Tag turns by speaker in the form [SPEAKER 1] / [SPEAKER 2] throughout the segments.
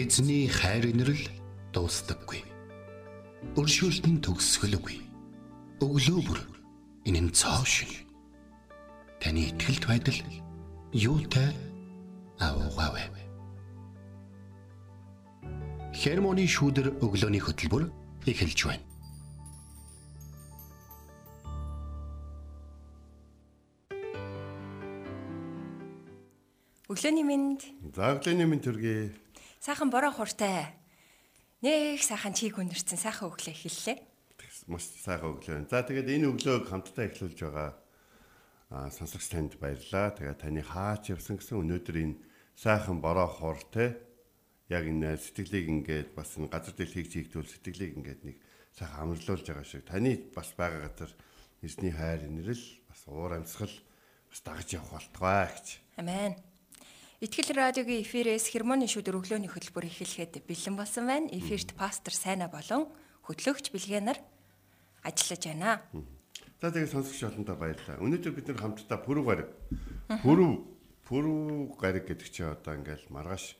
[SPEAKER 1] Эзний хайр инрэл дуустдаггүй. Өршөөлт нь төгсгөлгүй. Өглөө бүр энэ нь цоо шин. Таны ихтгэлт байдал юутай аавгаавэ. Хермоны шүүдэр өглөөний хөтөлбөр эхэлж байна.
[SPEAKER 2] Өглөөний минь
[SPEAKER 3] За өглөөний минь төргий.
[SPEAKER 2] Сайхан бороо хуртай. Нэх сайхан чиг өнөрцөн сайхан өглөө эхэллээ.
[SPEAKER 3] Маш сайхан өглөө. За тэгээд энэ өглөөг хамтдаа эхлүүлж байгаа аа сонсогч танд баярлалаа. Тэгээд таны хаач явсан гэсэн өнөөдөр энэ сайхан бороо хуртай яг энэ сэтгэлийг ингээд бас газар дэлхийг чигтүүл сэтгэлийг ингээд нэг сайхан амарлуулж байгаа шиг таны бас байгаа газар эзний хайр инрэл бас уур амьсгал бас дагаж явах болтугай гэж.
[SPEAKER 2] Амен. Итгэл радиогийн эфирээс хермоны шүдэр өглөөний хөтөлбөр эхлэхэд бэлэн болсон байна. Эфирт пастор Сайна болон хөтлөгч Билгэнаар ажиллаж байна.
[SPEAKER 3] За тэгээд сонсогч олондоо баярлалаа. Өнөөдөр бид нар хамтдаа пүрв гараг. Пүрв пүрв гараг гэдэг чинь одоо ингээл маргааш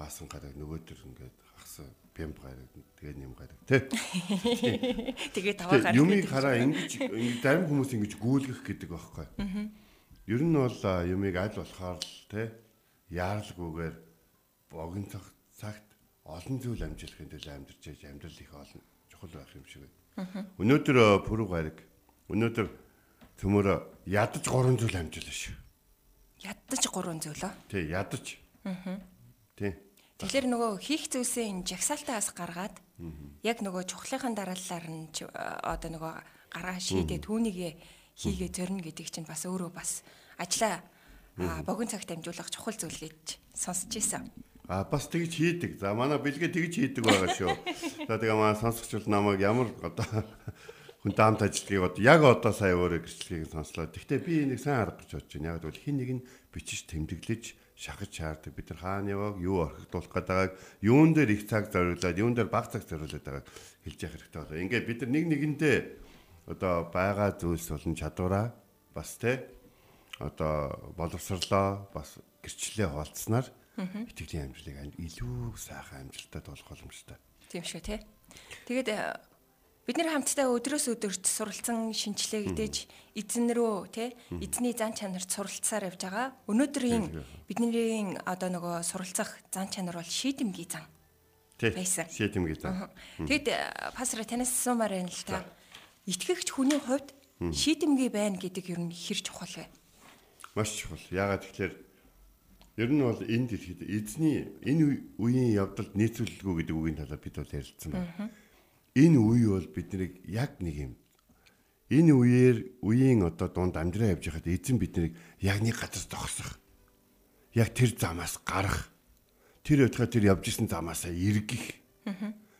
[SPEAKER 3] баасан гараг нөгөөдөр ингээд хагас бямб гараг тэгээ нэм гараг тий.
[SPEAKER 2] Тэгээ таваа гарах.
[SPEAKER 3] Юмыг хараа ингэж ингэ зарим хүмүүс ингэж гүйлгэх гэдэг байхгүй. Ер нь бол юмыг аль болохоор л тий яаралгүйгээр богино цаг цагт олон зүйл амжилахын төлөө амьдарч яж амьдрал их олон чухал байх юм шиг байна. Өнөөдөр а, пүрв гараг өнөөдөр төмөр ядаж гурван зүйл амжилаа шүү.
[SPEAKER 2] Ядаж гурван зөвлөө.
[SPEAKER 3] Тий ядаж. Тий.
[SPEAKER 2] Тэгэхээр нөгөө хийх зүйлсээ энэ жагсаалтаас гаргаад яг нөгөө чухлынхаа дараалалаар нь э, одоо нөгөө гараа шийдээ түүнийг хийгээ зорно гэдэг чинь бас өөрөө бас ажлаа богино цагт амжуулах чухал зүйл гэж сонсч ийсэн.
[SPEAKER 3] А бас тэгж хийдэг. За манай бэлгээ тэгж хийдэг байгаа шүү. За тэгээ манай сонсогч бол намайг ямар одоо хүн даамт ажилтгийг одоо яг одоо сая өөрөө гэрчлэгийг сонслоо. Гэхдээ би энийг сайн арга гэж бодож байна. Яг бол хин нэг нь бичиж тэмдэглэж шахаж чаардаг. Бид нар хаана явааг юу орхигдуулах гээд байгааг юун дээр их цаг зориулаад юун дээр бага цаг зориулаад байгааг хэлж явах хэрэгтэй болоо. Ингээд бид нар нэг нэгэндээ одоо байгаа зүйлс болон чадвараа бас те одоо боловсрлоо бас гэрчлэлээ хуваалцсанаар итгэлийн амжилтыг ам- илүү сайхан амжилттай болох боломжтой.
[SPEAKER 2] Тийм шүү те. Тэгээд э, бид нэр хамтдаа өдрөөс өдөрт суралцсан шинчлэгдэж эзэн рүү те эзний зан чанарт суралцсаар явж байгаа. Өнөөдрийн бидний одоо нөгөө суралцах зан чанар бол шийдэмгий зан.
[SPEAKER 3] Тий. Шийдэмгий зан.
[SPEAKER 2] Тэгэд э, пастор танаас асуумаар байна л та. Итгэгч хүний хувьд шийдэмгий байна гэдэг ер нь хэр чухал вэ?
[SPEAKER 3] Маш чухал. Яагаад тэгэхээр ер нь бол энэ дэлхийд эзний энэ үе- үеийн явдалд нийцүүлэлгүй гэдэг үгийн талаар бид бол ярилцсан байна. Энэ үе бол биднийг яг нэг юм энэ үеэр үеийн одоо дунд амьдраа явж байхад эзэн биднийг яг нэг газар зогсох. Яг тэр замаас гарах. Тэр өдгөө тэр явж исэн замаасаа эргэх.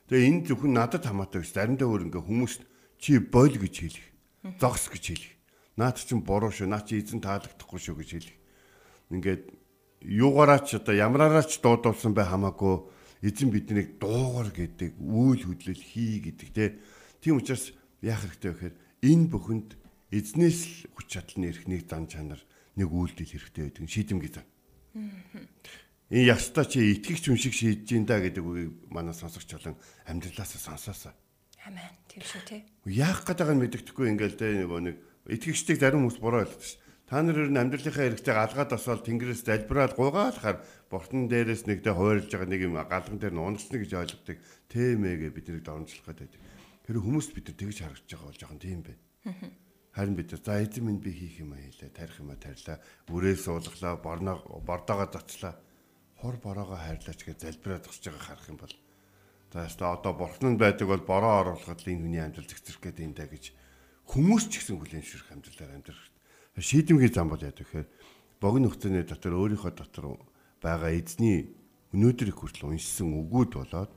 [SPEAKER 3] Тэгээ энэ зөвхөн надад хамаатай биш. Заримдаа өөр ингээ хүмүүст чи бойл гэж хэлэх. Зогс гэж хэлэх. Наад чинь буруу шүү. Наа чи эзэн таалагдахгүй шүү гэж хэлэх. Ингээд юугаараач одоо ямраараач дуудуулсан бай хамаагүй эзэн биднийг дуугар гэдэг үйл хөдлөл хий гэдэг те. Тийм учраас яах хэрэгтэй вэ гэхээр энэ бүхэнд эзнээс л хүч чадал нэрх нэг зан чанар нэг үйлдэл хэрэгтэй байдаг шийдэмгий зан. Энэ ястаа чи итгэгч хүн шиг шийдэж ин да гэдэг үгийг манай сонсогч олон амьдралаасаа сонсоосаа.
[SPEAKER 2] Амен. Тийм шүү те.
[SPEAKER 3] Яах байгааг нь мэддэхгүй ингээл тэ нөгөө нэг итгэгчдийг зарим хүмүүс буруу ойлгодог ш. Та нар ер нь амьдралынхаа хэрэгцээг алгаад освол тэнгэрээс залбираад гуйгаалахаар бортон дээрээс нэгдэ хойрлж байгаа нэг юм галган дээр нь унагчна гэж ойлгодог. Тэмээгээ биднийг дормжлох байдаг. Тэр хүмүүс бид нар тэгж харагдаж байгаа бол жоохон тийм байна. Харин бид за эзэн минь би хийх юм аялаа, тарих юм а тарилаа, үрээ суулглаа, борноо бордоогоо зоцлаа. Хор бороогоо хайрлаач гэж залбираад тусч байгаа харах юм бол За яста одоо бурхны байдаг бол бороо оруулахад энэ хүний амьдрал зэгцэрх гэдэг юм да гэж хүмүүс ч гэсэн хүлээн шүрх амьдралаар амьдрах хэрэгтэй. Шийдэмгий зам бол яа гэхээр богино хугацааны дотор өөрийнхөө дотор байгаа эзний өнөөдөр их хүртэл уншсан үгүүд болоод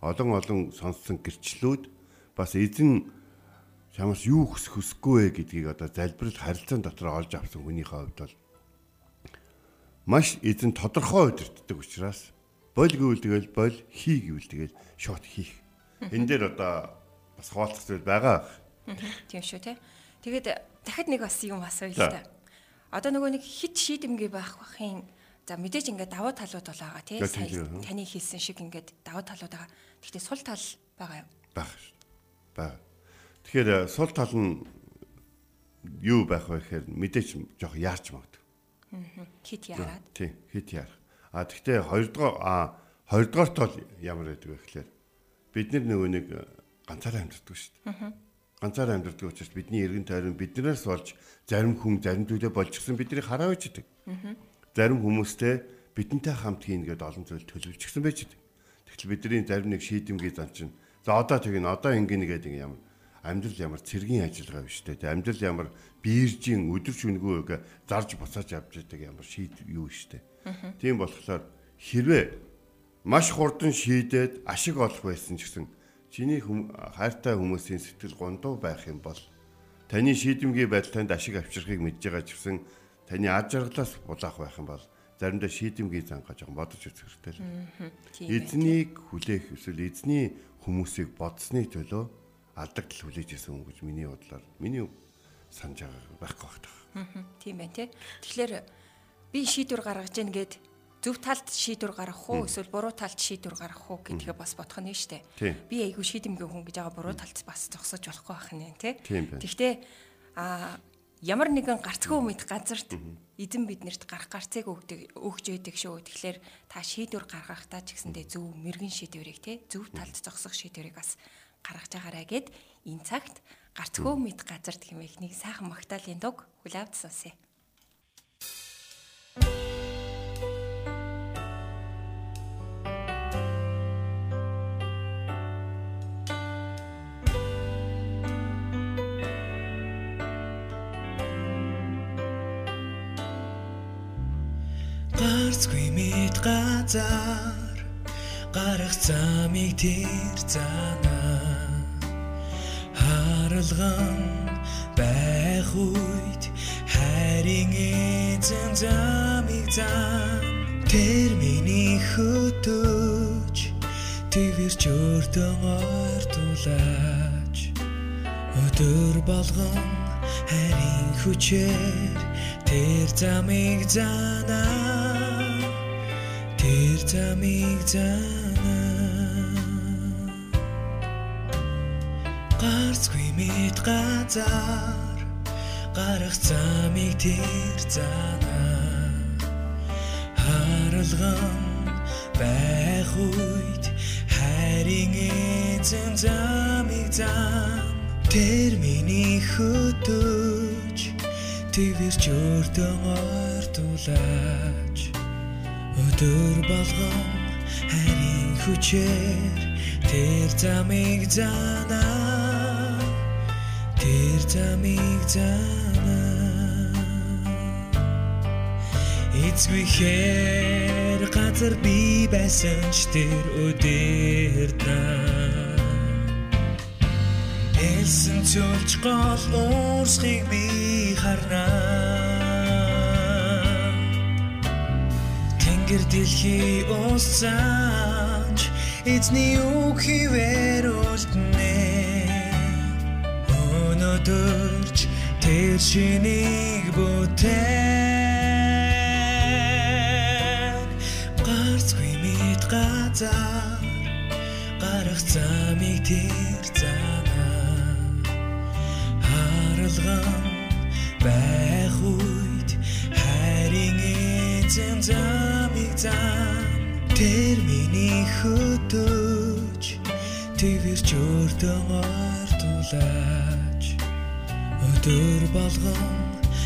[SPEAKER 3] олон олон сонссон гэрчлүүд бас эзэн чамаас юу хүсэх хүсэхгүй вэ гэдгийг одоо залбирал харилцаан дотор олж авсан хүнийхээ хувьд бол маш эзэн тодорхой удирддаг учраас боль гэвэл тэгэл боль хий гэвэл тэгэл шот хийх. Энэ дээр одоо бас хуваалцах зүйл байгаа.
[SPEAKER 2] Тийм шүү те. Тэгээд дахиад нэг бас юм асууя л та. Одоо нөгөө нэг хит шийдэмгий байх бахын За мэдээж ингээд давуу талууд бол байгаа тий. Таны хэлсэн шиг ингээд давуу талууд байгаа. Гэхдээ сул тал байгаа юм.
[SPEAKER 3] байх шүү. Баг. Тэгэхээр э, сул тал нь юу байх вэ гэхээр мэдээч жоох яарч магад.
[SPEAKER 2] Хит яраад.
[SPEAKER 3] Тийм, хит яарах. А тэгтээ хоёрдугаар а хоёрдугаарт бол ямар байдаг вэ гэхээр бид нар нөгөө нэг э, ганцаараа амьдардаг шүү дээ. Ганцаараа амьдардаг учраас бидний эргэн тойрон биднээс болж зарим хүн зарим зүйлээ болчихсон биднийг хараа байж идэг. Зарим хүмүүстэй бидэнтэй хамт хийн гэдэг олон зүйл төлөвлөжчихсэн байж идэг. Тэгтэл бидний зарим нэг шийдэмгий зан чинь за одоо тэгин одоо ингэнэ гэдэг юм амьдрал ямар цэргийн ажиллагаа биш үү? Амьдрал ямар биержийн өдөр шөнөгөө зарж буцааж авч яадаг ямар шийд юу шүү дээ. Тийм болохоор хэрвээ маш хурдан шийдээд ашиг олох байсан ч гэсэн чиний хайртай хүмүүсийн сэтгэл гондуу байх юм бол таны шийдэмгий байдал танд ашиг авчрахыг мэдж байгаа ч гэсэн таны ад жаргалаас булаах байх юм бол заримдаа шийдэмгий зангаа жоохон бодож үзэх хэрэгтэй л. Эзнийг хүлээх эсвэл эзний хүмүүсийг бодсны төлөө алдагдал хүлээж исэн хүн гэж миний бодлоор миний санаж байгаа байхгүй байх.
[SPEAKER 2] Мгм, Тийм байна тий. Тэгэхээр би шийдвэр гаргаж гин гээд зөв талд шийдвэр гаргах уу? Эсвэл буруу талд шийдвэр гаргах уу гэдгээ бас бодох нь штэ. Би айгүй шийдэмгэн хүн гэж байгаа буруу талд бас зогсож болохгүй байх нь тий. Гэхдээ а ямар нэгэн гарцгүй мэд газарт эзэн биднэрт гарах гарцыг өгдөг өгж өгдөг шүү. Тэгэхээр та шийдвэр гаргахтаа ч гэсэндээ зөв мэрэгэн шийдвэрийг тий зөв талд зогсох шийдвэрийг бас гаргаж байгаарэ гэд энэ цагт гарцгүй мэд газарт хэмээх нэг сайхан магтаалын дуг хүлээвд сонсъё.
[SPEAKER 4] Газар гарах замыг тэр занаа харалган байх үед хайрын эзэн замыг зан тэр миний хөтөж твэрч өртөн ортулаач. Өдөр болгон харин хүчээр тэр замыг занаа тэр замыг занаа гарцгүй мэд газар гарах замыг тэр занаа харалган байх үед хайрын эзэн замыг зам тэр миний хөтөж твэрч өртөн ортулаач өдөр болгон харин хүчээр тэр замыг занаа тэр замыг занаа эцгүй хээр газар би байсан ч тэр өдөртнаа Элсэн цөлж гол уурсхийг би харнаа Тэнгэр дэлхий уусаач эзний үг хിവэр үлднэ Өнөөдөрч тэр шинийг бүтээн Гарцгүй мэд газар гарах замыг тэр занаа харалган байх үед хайрын эзэн замыг зам тэр миний хөтөж твэрч өртөн ортулаач өдөр болгон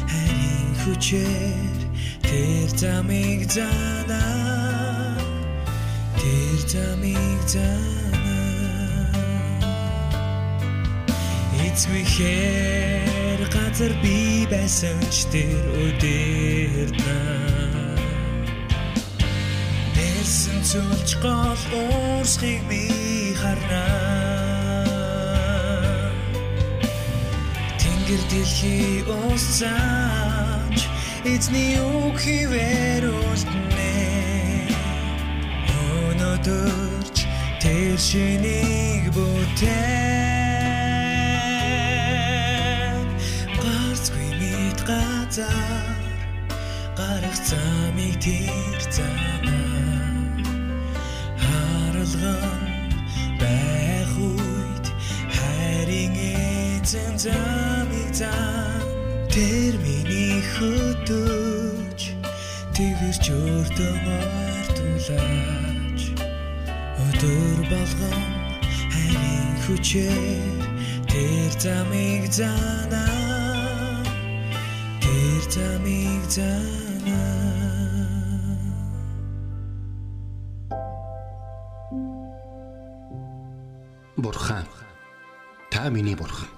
[SPEAKER 4] харин хүчээр тэр замыг занаа тэр замыг занаа эцгүй хээр газар би байсан ч тэр өдөртнаа Нэлсэн цөлж гол уурсхийг би харнаа Тэнгэр дэлхий уусаач эзний үг хിവэр үлднэ Өнөөдөрч тэр шинийг бүтээн Гарцгүй мэд газар гарах замыг тэр замаа эзэн замыг зам тэр миний хөтөж тэгвэрч өртөн ортулаач өдөр болгон хайрын хүчээр тэр замыг занаа тэр замыг занаа
[SPEAKER 1] Бурхан та миний бурхан.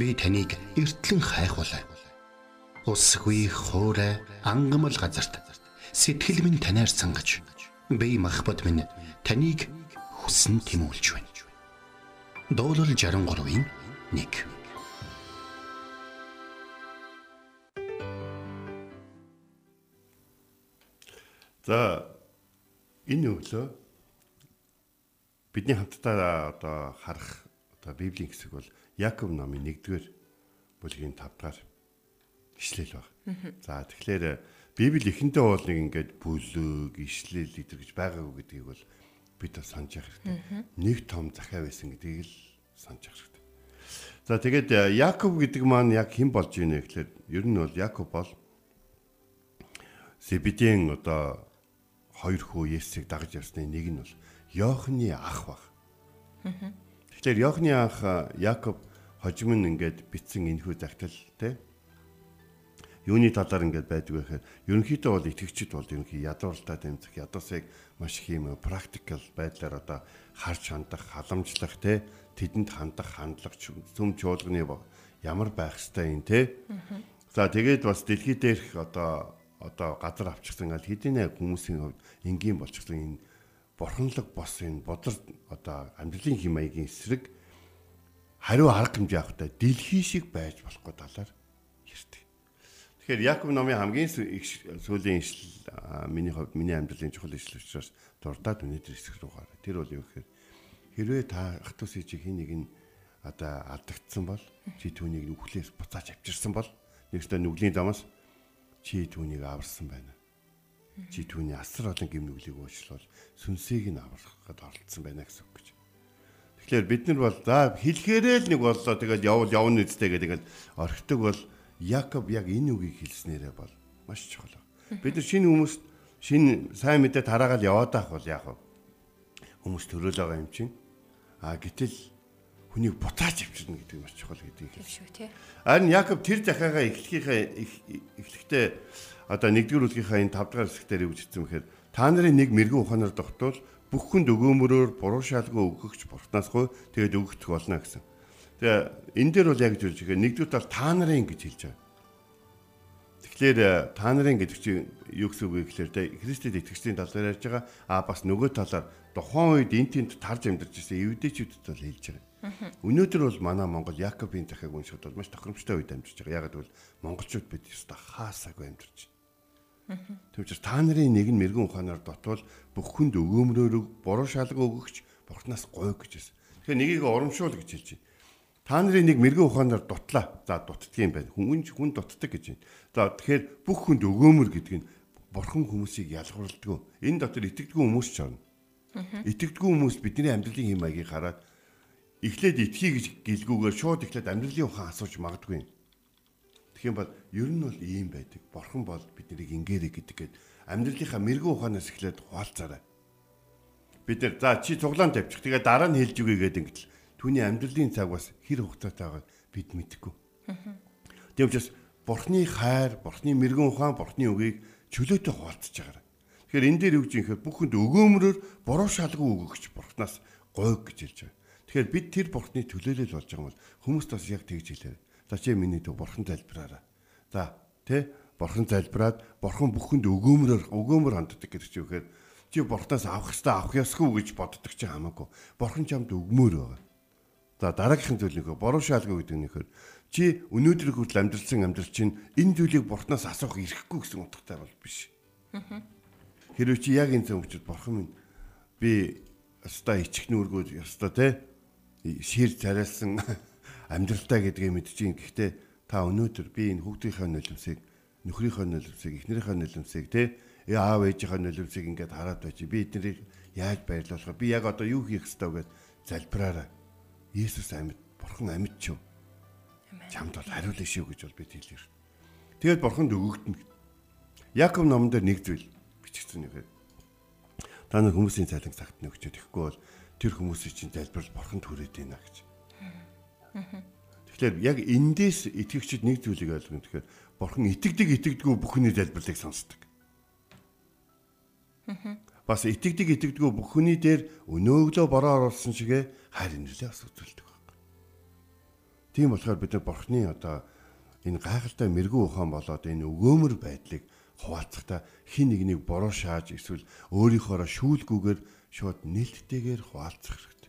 [SPEAKER 1] Би таныг эртлэн хайхвалаа. Усгүй хоорой ангамл газарт сэтгэл минь танаар сангаж би махбат минь таныг хүсн тимүүлж байна. Дуурал 63-ийн 1
[SPEAKER 3] За энэ өглөө бидний хамтдаа одоо харах одоо библийн хэсэг бол Яков номын 1-р бүлгийн 5 дахь ишлэл баг. За тэгэхээр Библи эхэндээ бол нэг ингээд бүлөг, ишлэл идэр гэж байгаагүй гэдгийг бол бид бас санаж явах хэрэгтэй. Нэг том захиа байсан гэдгийг л санаж явах хэрэгтэй. За тэгээд Яков гэдэг маань яг хэн болж ийнэ гэхэлэр ер нь бол Яков бол Себедийн одоо хоёр хүү Есүсийг дагаж явсны нэг нь бол Йохны ах баг. Тэгэхээр Йохны ах Яков хожим нь ингээд битсэн энэхүү загтал те. Юуны талаар ингээд байдаг вэ гэхээр ерөнхийдөө бол итгэгчид бол ерөнхий ядууралтай тэмцэх ядуусыг маш их юм практикал байдлаар одоо харж хандах, халамжлах те. Тэдэнд хандах хандлага зүм чуулганы ямар байх ёстой юм те. За тэгээд бас дэлхий дээрх одоо одоо газар авчихсан гал хэдийнэ хүмүүсийн хувьд энгийн болчихсон энэ бурханлаг бос энэ бодлор одоо амьдралын хэм маягийн эсрэг хариу арга хэмжээ авахтай дэлхий шиг байж болохгүй талаар ярьдаг. Тэгэхээр Яков номын хамгийн сүүлийн ишл миний хувьд миний амьдралын чухал ишл учраас дурдаад өнөөдөр хэсэг рүү гараа. Тэр бол юу гэхээр хэрвээ та ах トゥ сий хин нэг нь одоо алдагдсан бол чи түүнийг нүхлээс буцааж авчирсан бол нэгсдэ нүглийн замаас чи түүнийг аварсан байна. Чи түүний асар олон гим нүглийг уучлал сүнсийг нь аврахад оролцсон байна гэсэн үг. Тэгэхээр бид нар бол за хэлэхээрээ л нэг боллоо тэгэл явал явна үстэй гэдэг орхидог бол Яков яг энэ үгийг хэлснээрээ бол маш чухал. Бид нар шинэ хүмүүст шинэ сайн мэдээ тараагаал яваад ах бол яг хүмүүс төрөөл байгаа юм чинь. А гэтэл хүнийг бутааж авчирна гэдэг нь маш чухал гэдгийг
[SPEAKER 2] Тийм шүү тий.
[SPEAKER 3] Харин Яков тэр захиагаа эхлэхийнхээ эхлэхдээ одоо нэгдүгээр бүлгийнхаа энэ 5 дахь хэсгээр юу гэж хэлсэн бэхээр та нарын нэг мэрэгэн ухаанаар тогтвол бүх хүнд өгөөмөрөөр буруу шалгуу өгөхч бурхнаасгүй тэгээд өгөгдөх болно гэсэн. Тэгээ энэ дээр бол яг хэлж байгаа нэгдүгээр тал та нарын гэж хэлж байгаа. Тэгэхээр та нарын гэдэг чинь юу гэсэн үг вэ гэхээр тэ Христэд итгэжлийн талаар ярьж байгаа. А бас нөгөө талаар тухайн үед эн тент тарж амьдарч ирсэн евдээчүүдэд бол хэлж байгаа. Өнөөдөр бол манай Монгол Яковын дахиаг уншихад бол маш тохиромжтой үед амьдарч байгаа. Яг гэвэл монголчууд бид ёстой хаасаагүй амьдарч байна. Тэгм учраас та нарын нэг нь мэрэгэн ухаанаар дотвол бүх хүнд өгөөмрөөрөг буруу шалга өгөгч бурхнаас гой гэж байсан. Тэгэхээр нэгийг урамшуул гэж хэлж байна. Та нарын нэг мэрэгэн ухаанаар дутлаа. За дуттдгийн байна. Хүн хүн дутдаг гэж байна. За тэгэхээр бүх хүнд өгөөмөр гэдэг нь бурхан хүмүүсийг ялгуурладаг. Энэ дотор итгэдэггүй хүмүүс ч орно. Итгэдэггүй хүмүүс бидний амьдралын хэм маягийг хараад эхлээд итгэхий гэж гэлгүүгээр шууд эхлээд амьдралын ухаан асууж магадгүй. Тэгэх юм бол ер нь бол ийм байдаг. Бурхан бол биднийг ингээрэй гэдэг гээд амьдралынхаа мэрэгэн ухаанаас эхлээд хуалцаарай. Бид нар за чи цуглаан тавьчих. Тэгээ дараа нь хэлж үгүй гэдэг ингэтэл түүний амьдралын цаг бас хэр хугацаатай байгааг бид мэдэхгүй. Тийм учраас Бурхны хайр, Бурхны мэрэгэн ухаан, Бурхны үгийг чөлөөтэй хуалцж байгаарай. Тэгэхээр энэ дээр юу гэж юм хэрэг бүхэнд өгөөмрөөр буруу шалгуу өгөгч Бурхнаас гойг гэж хэлж байгаа. Тэгэхээр бид тэр бурхны төлөөлөл болж байгаа бол хүмүүст бас яг тэгж хэлээ. За чи миний төв бурхан залбираарай. За тэ бурхан залбираад бурхан бүхэнд өгөөмрөөр өгөөмөр ханддаг гэдэг чинь үхээр чи бурханаас авах хэрэгтэй авах ёсгүй гэж боддог чи хамаагүй. Бурхан чамд өгмөр байгаа. За дараагийнхын зүйлийнхөө буруу шаалга гэдэг ихээр чи өнөөдөр хүртэл амьдралсан амьдрал чинь энэ зүйлийг бурханаас асуух эрхгүй гэсэн утгатай бол биш. Хэрвээ чи яг энэ зөв учраас бурхан минь би өстой ичих нүргүүд өстой те шир царайлсан амьдралтай гэдгийг мэдчихээн. Гэхдээ та өнөөдөр би энэ хүүхдийнхээ нулимсыг нөхрийнхөө нулимсыг, эхнэрийнхээ нулимсыг те э, аав ээжийнхээ нулимсыг ингээд хараад байж би эднийг яаж баярлуулах би яг одоо юу хийх ёстой гэд залбираараа. Иесус амьд, бурхан амьд ч юу. Чамд бол хариулна шүү гэж бол би хэлээр. Тэгээд бурханд өгөгдөнө. Яков номон дээр нэг зүйл бичигдсэн юм. Та нар хүмүүсийн цайлан цагт нөгчөөд ихгүй бол тэр хүмүүсийн чинь залбирал бурханд хүрээд байна гэж. Тэгэхээр яг эндээс итгэгчид нэг зүйлийг ойлгоно. Тэгэхээр бурхан итгэдэг итгэдэггүй бүхний залбирлыг сонсдог. Бас итгэдэг итгэдэггүй бүхний дээр өнөөглөө бороо оруулсан шигэ хайр инэрлээ бас үзүүлдэг байна. Тийм болохоор бид нар бурхны одоо энэ гайхалтай мэрэгүү ухаан болоод энэ өгөөмөр байдлыг хуваалцахдаа хин нэгнийг бороо шааж эсвэл өөрийнхоороо шүүлгүүгээр шууд нээлттэйгээр хуваалцах.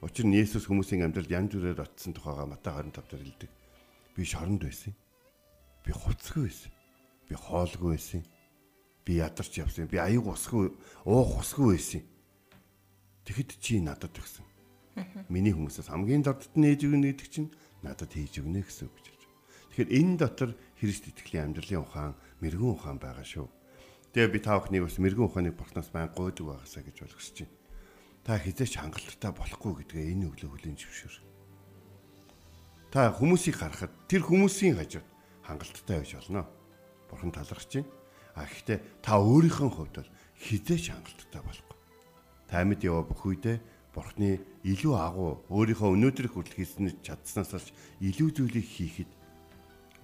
[SPEAKER 3] Учир нь Есүс хүмүүсийн амьдралд янз бүрээр очсон тухайга Матай 25 дээр хэлдэг. Би шоронд байсан. Би хуцгүй байсан. Би хоолгүй байсан. Би ядарч явсан. Би аяг усгүй, уух усгүй байсан. Тэгэхэд чи надад өгсөн. Миний хүмүүсээс хамгийн дордт нь ээж өгнө гэдэг чинь надад хийж өгнө гэсэн үг гэж. Тэгэхээр энэ дотор Христ итгэлийн амьдралын ухаан, мэрэгэн ухаан байгаа шүү. Тэгээ би та бүхнийг бас мэрэгэн ухааныг бурхнаас байн гойдог байгаасаа гэж болгосч байна. Та хизээч хангалттай болохгүй гэдгээ энэ өглөө хүлээн зөвшөөр. Та хүмүүсийг харахад тэр хүмүүсийн хажууд хангалттай байж болно. Бурхан талархаж байна. А гэхдээ та өөрийнхөө хувьд бол хизээч хангалттай болохгүй. Та амьд яваа бүх үедээ Бурхны илүү агуу өөрийнхөө өнөөдөр хүртэл хийсэн чадсанаас илүү зүйлийг хийхэд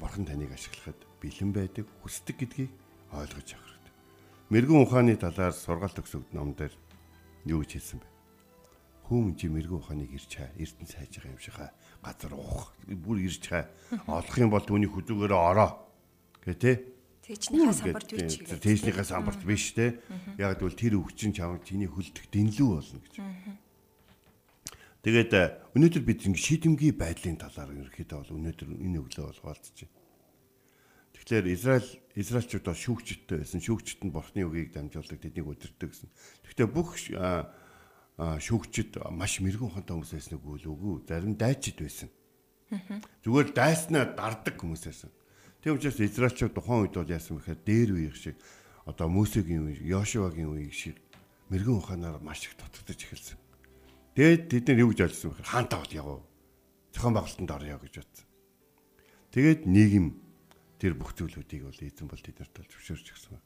[SPEAKER 3] Бурхан таныг ашиглахад бэлэн байдаг, хүсдэг гэдгийг ойлгож авах хэрэгтэй. Мэргэн ухааны талаар сургаалт өгсөд ном дээр юу гэж хэлсэн бэ? Хүм чи мэргэн ухааныг ирж хаа, эрдэнэ сайж байгаа юм шиг хаа, газар уух, бүр ирж хаа. Олох юм бол түүний хүзүүгээр ороо. Гэ тэ?
[SPEAKER 2] Тэжнийхээ самбарт үуч хийгээд.
[SPEAKER 3] Тэжнийхээ самбарт биш те. Яг гэвэл тэр өвчин чам чиний хөлдөх дэнлүү болно гэж. Тэгээд э, өнөөдөр бид ингэ шийдэмгий байдлын талаар ерөөхдөө бол өнөөдөр энэ өглөө бол хаалцж байна. Тэгэхээр Израиль Израильчууд бол шүүгчтэй байсан. Шүүгчт нь бурхны үгийг дамжуулдаг тэднийг өдөртөө гэсэн. Гэхдээ бүх шүүгчд маш мэрэгэн ухаантай хүмүүс байсан үгүй л үгүй. Зарим дайчид байсан. Зүгээр дайснаа дардаг хүмүүс байсан. Тийм учраас Израильчууд тухайн үед бол яасан бэхээр дээр үеих шиг одоо Мөсегийн үе, Йошуагийн үеиг шиг мэрэгэн ухаанаар маш их дутагдаж эхэлсэн. Тэгээд тэд нар юу гэж ойлгосон бэхээр хаантаа бол яваа. Зохион байгуулалтанд орё гэж бодсон. Тэгээд нийгэм тэр бүх зүйлүүдийг бол эзэн бол тэднэрт бол зөвшөөрч өгсөн.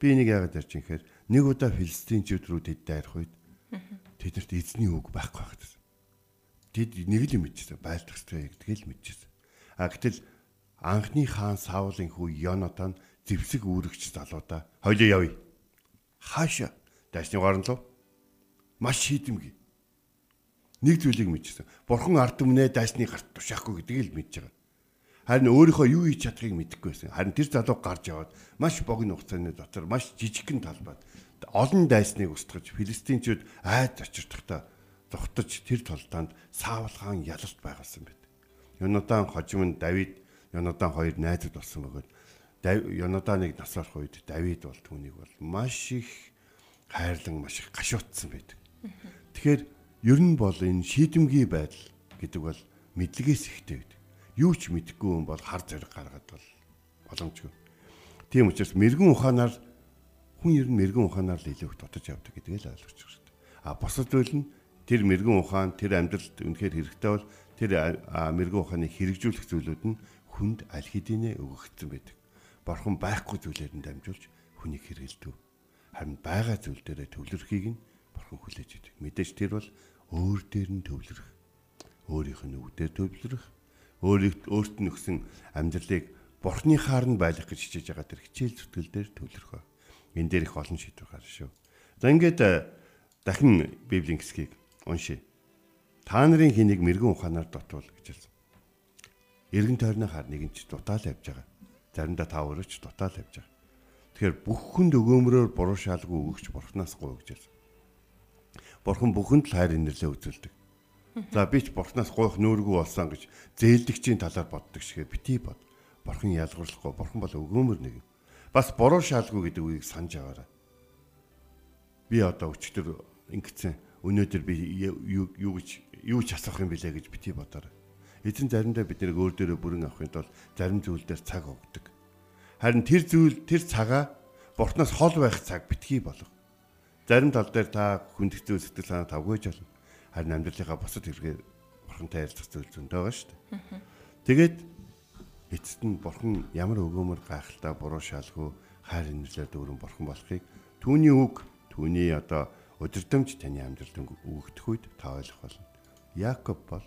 [SPEAKER 3] Би энийг яагаад ярьж юм гэхээр нэг удаа филистинчүүд рүү тэд дайрах үед тэднэрт эзний үг байхгүй байгаад. Тэд нэг л юм мэдчихсэн байлдах хэрэгтэй гэдгийг л мэдчихсэн. А гэтэл анхны хаан Саулын хүү Йонатан зэвсэг үүрэгч залуудаа хоёлоо явъя. Хаашаа? Дайсны гарын лу. Маш шийдэмгий нэг зүйлийг мэдчихсэн. Бурхан ард түмнээ дайсны гарт тушаахгүй гэдгийг л мэдж байгаа. Харин өөрийнхөө юу хийж чадахыг мэдэхгүй байсан. Харин тэр залуу гарч яваад маш богино хугацааны дотор маш жижигхэн талбайд олон дайсныг устгаж филистинчүүд айд очирдохдоо зогтож тэр толдоонд Саул хаан ялалт байгуулсан байт. Йонатан хожим нь Давид Йонатан хоёр найзууд болсон бөгөөд Йонатаныг насаарх үед Давид бол түүнийг бол маш их хайрлан маш их гашуутсан байдаг. Тэгэхээр ер нь бол энэ шийдэмгий байдал гэдэг бол мэдлэгээс ихтэй байдаг. Юу ч мэдэхгүй хүн бол хар зэрэг гаргаад бол боломжгүй. Тийм учраас мэрэгэн ухаанаар хүн ер нь мэрэгэн ухаанаар л илүү их дотож явдаг гэдгийг л ойлгож байгаа шүү дээ. А бусад зүйл нь тэр мэрэгэн ухаан тэр амьдралд үнэхээр хэрэгтэй бол тэр мэрэгэн ухааныг хэрэгжүүлэх зүйлүүд нь хүнд аль хэдийнэ өгөгдсөн байдаг. Борхон байхгүй зүйлээр нь дамжуулж хүнийг хэрэгэлдэг. Харин байгаа зүйл дээрээ төвлөрөхийг нь борхон хүлээж идэг. Мэдээж тэр бол өөр дээр нь төвлөрөх. Өөрийнх нь өвдөр төвлөрөх. Өөрийг өөрт нь өгсөн амьдралыг бурхны хаарнд байлгах гэж хичээж байгаа тэр хичээл зүтгэл дээр төвлөрөх. Энэ дээр их олон шийдвэр гарна шүү. За ингээд э, дахин библийн хэсгийг уншъя. Та нарын хэнийг мэрэгэн ухаанаар дотуул гэж хэлсэн. Иргэн тойрны хар нэгэн ч дутаал явж байгаа. Заримдаа та өөрөө ч дутаал явж байгаа. Тэгэхээр бүх хүнд өгөөмрөөр буруу шаалгүй өгч бурхнаас гоо гэж хэлсэн. Бурхан бүхэнд л хайр инэрлээ үзүүлдэг. За би ч бурхнаас гойх нүүргүй болсон гэж зээлдэгчийн талаар боддог шигээ бити бод. Бурхан ялгарлахгүй. Бурхан бол өгөөмөр нэг. Бас буруу шаалгүй гэдэг үгийг санаж аваарай. Би одоо өчтөр ингэсэн өнөөдөр би юу гэж юу ч асах юм бэлээ гэж бити бодоорой. Эзэн заримдаа бид нэр өөр дөрөө бүрэн авахын тулд зарим зүйл дээр цаг өгдөг. Харин тэр зүйл тэр цагаа Бурханаас хол байх цаг битгий болов. Зарим тал дээр та хүндэгцүү сэтгэл санаа тавгүйж болно. Харин амьдралынхаа бусад хэрэгээр Бурхантай ярилцах зүйл зөндөө байгаа шүү дээ. Тэгээд эцэст нь Бурхан ямар өгөөмөр гайхалтай буруу шалгүй хайр инэрлэр дүүрэн Бурхан болохыг түүний үг түүний одоо өдөртөмж таны амьдралд өгөгдөх үед та ойлгох болно. Яаков бол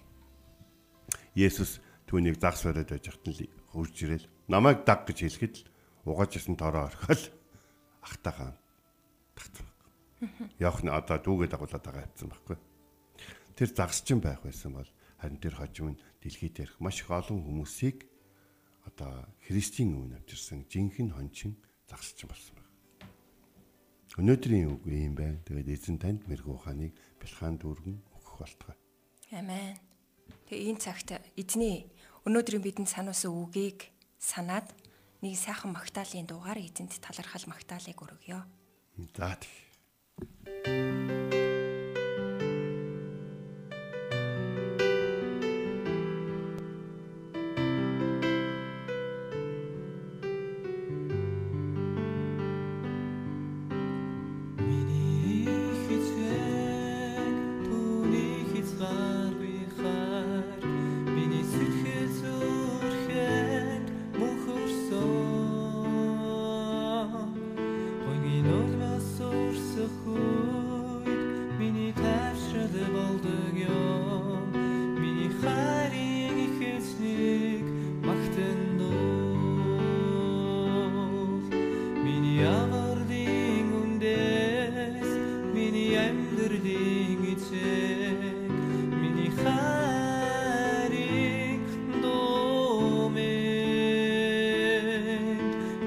[SPEAKER 3] Есүс түүнийг загс бариад байж хат нь хурж ирэл намайг даг гэж хэлэхэд л угаажсэн тоороо орхиол ахтаахаа тагцсан. Явах нь одоо дүүгээ дагуулад байгаа явцсан байхгүй. Тэр загсчин байх байсан бол харин тэр хожим нь дэлхийд ярих маш их олон хүмүүсийг одоо Христийн өмнө авчирсан жинхэнэ хончин загсчин болсон байна. Өнөөдрийн үг ийм байна. Тэгээд эзэн танд мэрэгүү ухааныг бэлхаан дүүргэн өгөх болтугай.
[SPEAKER 2] Амен. Тэгээ энэ цагт эзний өнөөдрийн бидэнд сануулсан үгийг санаад нэг сайхан магтаалын дуугаар эзэнт талархал магтаалыг өргөё.
[SPEAKER 3] За тэг.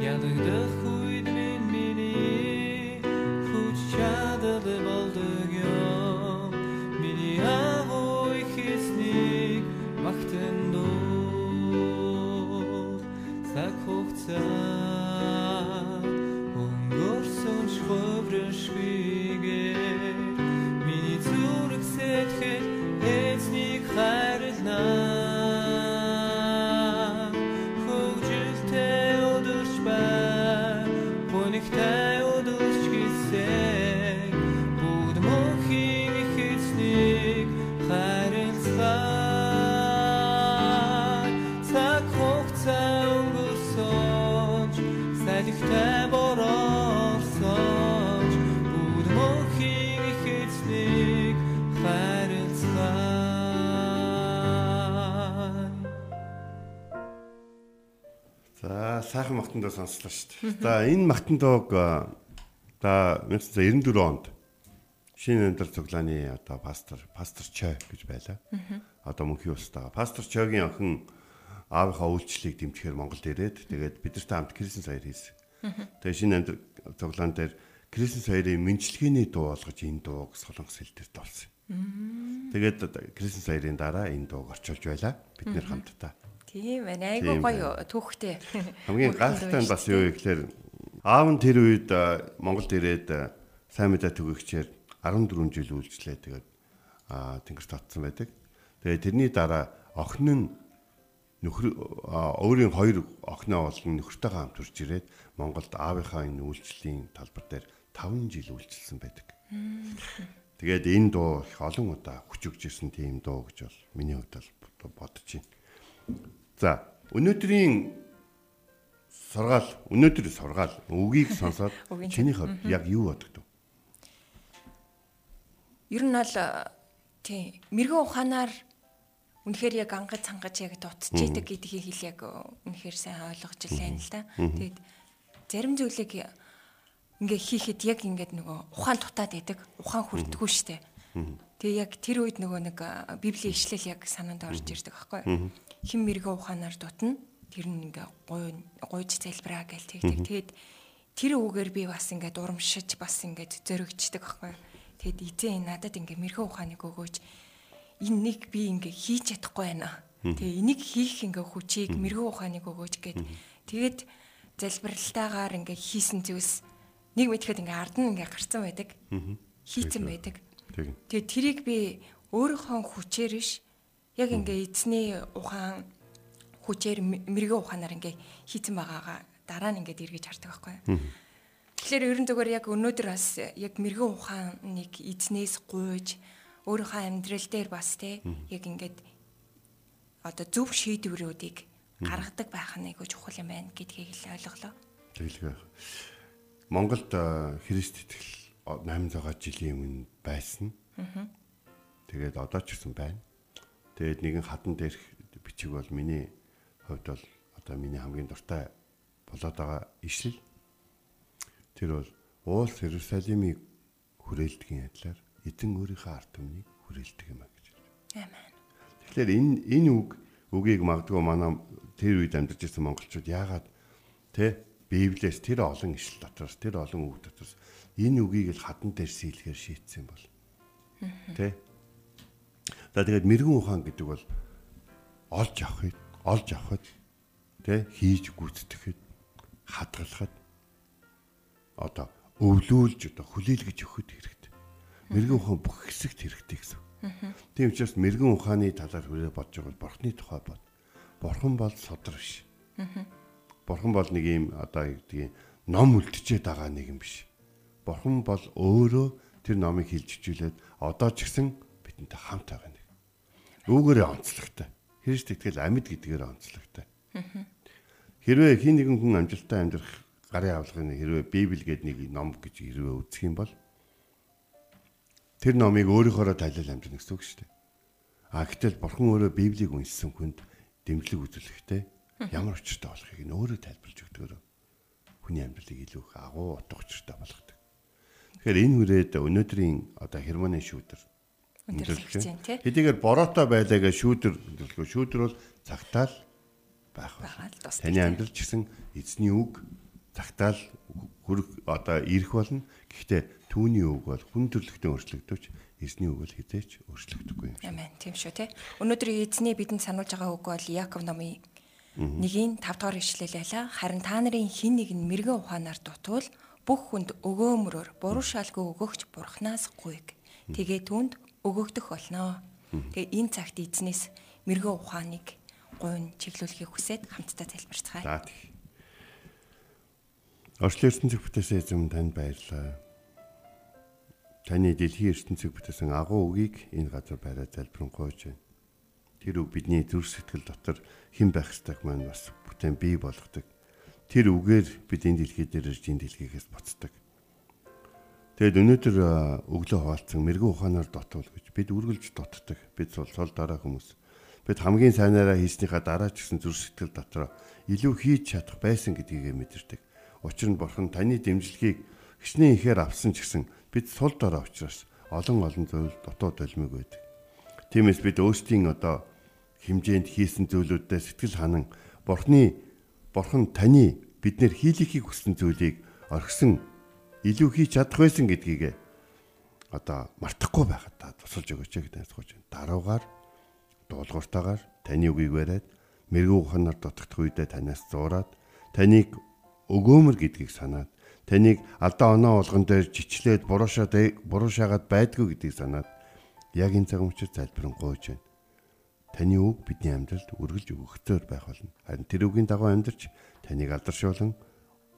[SPEAKER 3] yeah Сайхан магтандаа сонслоо шүү дээ. За энэ магтандоог за 1994 онд шинэ өндөр цуглааны одоо пастор пастор Чой гэж байлаа. Одоо мөнхийн устгаа. Пастор Чойгийн охин аавынхаа үйлчлэлийг дэмжихээр Монголд ирээд тэгээд бидэртэй хамт Крисен саяр хийсэн. Тэгээд шинэ өндөр цуглаан дээр Крисен саярын мэнчилгээний дуу болгож энэ дууг солонгос хэл дээр дуулсан. Тэгээд Крисен саярын дараа энэ дууг орчуулж байлаа. Бид нэр хамтдаа.
[SPEAKER 2] Тийм байна. Айгуу гоё түүхтэй.
[SPEAKER 3] Хамгийн гайхалтай нь бас юу вэ гэхээр аав нь тэр үед Монголд ирээд сайн мэдээ түгээгчээр 14 жил үйлчлээ тэгээд тэнгэр татсан байдаг. Тэгээд тэрний дараа охин нь нөхөр өөрийн хоёр охиноо болон нөхөртөйгөө хамт урж ирээд Монголд аавынхаа энэ үйлчлэлийн талбар дээр 5 жил үйлчилсэн байдаг. Тэгээд энэ дуу их олон удаа хүч өгч ирсэн тийм дуу гэж бол миний хувьд бол бодож байна. За өнөөдрийн сургаал өнөөдөр сургаал үгийг сонсоод чиний хувьд яг юу боддог вэ?
[SPEAKER 2] Ер нь бол тий мэрэгэн ухаанаар үнэхээр яг ангаж цангаж яг дутчихийдэг гэдгийг хэл яг үнэхээр сайн ойлгож илээ л да. Тэгээд зарим зүйлийг ингээ хийхэд яг ингээд нөгөө ухаан дутаад идэг, ухаан хүрдэггүй штэ. Тэгээ яг тэр үед нөгөө нэг а, библийн ишлэл яг санаанд орж ирдэг аахгүй. Хин мэрэгэн ухаанаар дутна. Тэр нь ингээ гуй гуйж залбираа гэл тэгдэг. Тэгээд тэр үгээр би бас ингээд урамшиж бас ингээд зөрөгчдөг аахгүй. Тэгэд эзэн надад ингээ мэрэгэн ухааныг өгөөж энэ нэг би ингээ хийж чадахгүй байна. Тэгээ энийг хийх ингээ хүчийг мэрэгэн ухааныг өгөөж гээд тэгээд залбиралтайгаар ингээ хийсэн зүйлс нэг мэдхэд ингээ ард нь ингээ гарцсан байдаг. Хийцэн байдаг.
[SPEAKER 3] Тэг.
[SPEAKER 2] Тэгээ тэрийг би өөрийнхөө хүчээр биш яг ингээ эзний ухаан хүчээр мэрэгэн ухаанаар ингээ хийцэн байгаагаа дараа нь ингээд эргэж хардаг байхгүй. Тэгэхээр ерөн зүгээр яг өнөөдөр бас яг мэрэгэн ухааныг эзнээс гуйж өөрийнхөө амьдрал дээр бас те яг ингээд одоо зөв шийдвэрүүдийг гаргадаг байх нь айгүй чухал юм байна гэдгийг л ойлголоо.
[SPEAKER 3] Тэгэлгүй. Монголд Христ итгэл 800 жилийн өмнө байсан. Тэгээд одоо ч гэсэн байна. Тэгээд нэгэн хатан дээрх бичиг бол миний хувьд бол одоо миний хамгийн дуртай болоод байгаа ишлэл. Тэр бол уул Иерусалимыг хүрээлдгийн адилаар эзэн өөрийнхөө ард түмнийг хүрээлдэг юм а гэж.
[SPEAKER 2] Амен.
[SPEAKER 3] Тэгэхээр энэ энэ үг үгийг магадгүй манай тэр үед амьдарч ирсэн монголчууд яагаад тэ Библиэс тэр олон ишл дотроос тэр олон үг дотроос энэ үгийг л хадан дээр сийлэхээр шийтсэн бол. Тэ? За тэгээд мэрэгэн ухаан гэдэг бол олж авахыг, олж авахд тэ хийж гүйцэтгэхэд хадгалахад одоо өвлүүлж одоо хүлээлгэж өгөхөд хэрэгтэй. Мэрэгэн ухаан бүх хэсэгт хэрэгтэй гэсэн. Тийм учраас мэрэгэн ухааны талаар хүрээ бодож байгаа бол бурхны тухай бод. Бурхан бол содор биш. Бурхан бол нэг юм одоо гэдгийг ном үлдчихэд байгаа нэг юм биш. Бурхан бол өөрөө тэр номыг хилж хичүүлээд одоо ч гэсэн бидэнтэй хамт байгаа нэг. Үүгээрээ онцлогтой. Христ итгэл амьд гэдгээр онцлогтой. Хэрвээ хин нэгэн хүн амжилттай амьдрах гарын авлагын хэрвээ Библи гэдэг нэг ном гэж хэрвээ үзэх юм бол тэр номыг өөрийнхөөроо тайлал амжина гэсэн үг шүү дээ. А гэтэл бурхан өөрөө Библийг уншсан хүнд дэмжлэг үзүүлэхтэй ямар учиртай болохыг нь өөрөө тайлбарлаж өгдөг. Хүний амьдралыг илүү их агуу утга учиртай болгодог. Тэгэхээр энэ хүрээд өнөөдрийн одоо хермоны шүүдэр
[SPEAKER 2] Өндөрлөгч юм тий.
[SPEAKER 3] Хэдийгээр бороотой байлаагаа шүүдэр өндөрлөгөө шүүдэр бол байх
[SPEAKER 2] Байгаа л
[SPEAKER 3] байна.
[SPEAKER 2] тусдаг
[SPEAKER 3] Таны амьдрал ч гэсэн эзний үг цагтаал хүрх одоо ирэх болно. Гэхдээ түүний үг бол хүн төрлөختөө өөрчлөгдөж эзний үг бол хизээч өөрчлөгдөхгүй юм.
[SPEAKER 2] Амен. Тийм шүү тий. Өнөөдөр эзний бидэнд сануулж байгаа үг бол Яаков номын нэгийн 5 дугаар ишлэл байлаа. Харин та нарын хин нэг нь мэрэгэн ухаанаар дутвал бүх хүнд өгөөмрөөр буруу шалгүй өгөгч бурхнаас гуйг. Тэгээ түнд өгөгдөх болно. Тэгээ энэ цагт эзнээс мэрэгэн ухааныг гуйн чиглүүлэхийг хүсээд хамтдаа залбирцгаая.
[SPEAKER 3] За тийм. Орчлын ертөнцөг бүтээсэн эзэм танд баярлалаа. Таны дэлхийн ертөнцөг бүтээсэн агуу үгийг энэ газар байраа залбирanгуйж байна. Тэр үг бидний зүрх сэтгэл дотор хэн байх ёстойг маань бас бүтээн бий болгодог. Тэр үгээр бид энэ дэлхий дээр ирж энэ дэлхийгээс буцдаг. Тэгэд өнөөдөр өглөө хуваалцсан мэрэгэн ухаанаар дотвол гэж бид үргэлж дотдог. Бид сул сул дараа хүмүүс. Бид хамгийн сайнаараа хийснийхаа дараа ч гэсэн зүрх сэтгэл дотор илүү хийж чадах байсан гэдгийг мэдэрдэг. Учир нь бурхан таны дэмжлэгийг хичнээн ихээр авсан ч гэсэн бид сул дорой учраас олон олон зүйл дотоод олмиг байдаг. Тиймээс бид өөрсдийн одоо хэмжээнд хийсэн зүйлүүдээ сэтгэл ханан бурхны бурхан таны биднэр хийлэхийг хүссэн зүйлийг орхисон илүү хийж чадах байсан гэдгийг одоо мартахгүй байхад та тусалж өгөөч гэж найзгууж байна. Даруугаар дуулууртаагаар таны үгийг бариад мэрэгүү ухаанаар дутагдах үедээ танаас зуураад таныг өгөөмөр гэдгийг санаад таныг алдаа оноо болгон дээр жичлээд буруушаад буруушаагаад байдгүй гэдгийг санаад яг энэ цаг учраас залбирanгуйж байна. Таны үг бидний амьдралд үргэлж өгөхтөөр байх болно. Харин тэр үгийн дагуу амьдарч таныг алдаршуулан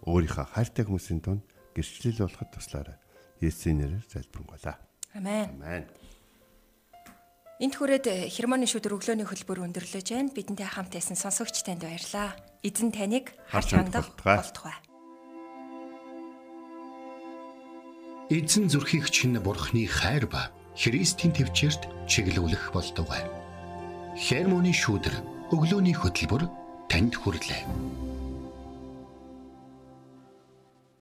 [SPEAKER 3] өөрийнхөө хайртай хүмүүсийн дунд гэрчлэл болоход туслаарай. Есүсийн нэрээр залбирanгуйлаа.
[SPEAKER 2] Амен.
[SPEAKER 3] Амен.
[SPEAKER 2] Энт хүрээд хермоны шүдэр өглөөний хөтөлбөр өндөрлөж байна. Бидэнтэй хамт байсан сонсогч танд баярлалаа. Эзэн таныг харж хандах болтугай.
[SPEAKER 1] Эзэн зүрхийг чинь бурхны хайр ба Христийн төвчөрт чиглүүлэх болтугай. Хермоны шүүдэр өглөөний хөтөлбөр танд хүрэлээ.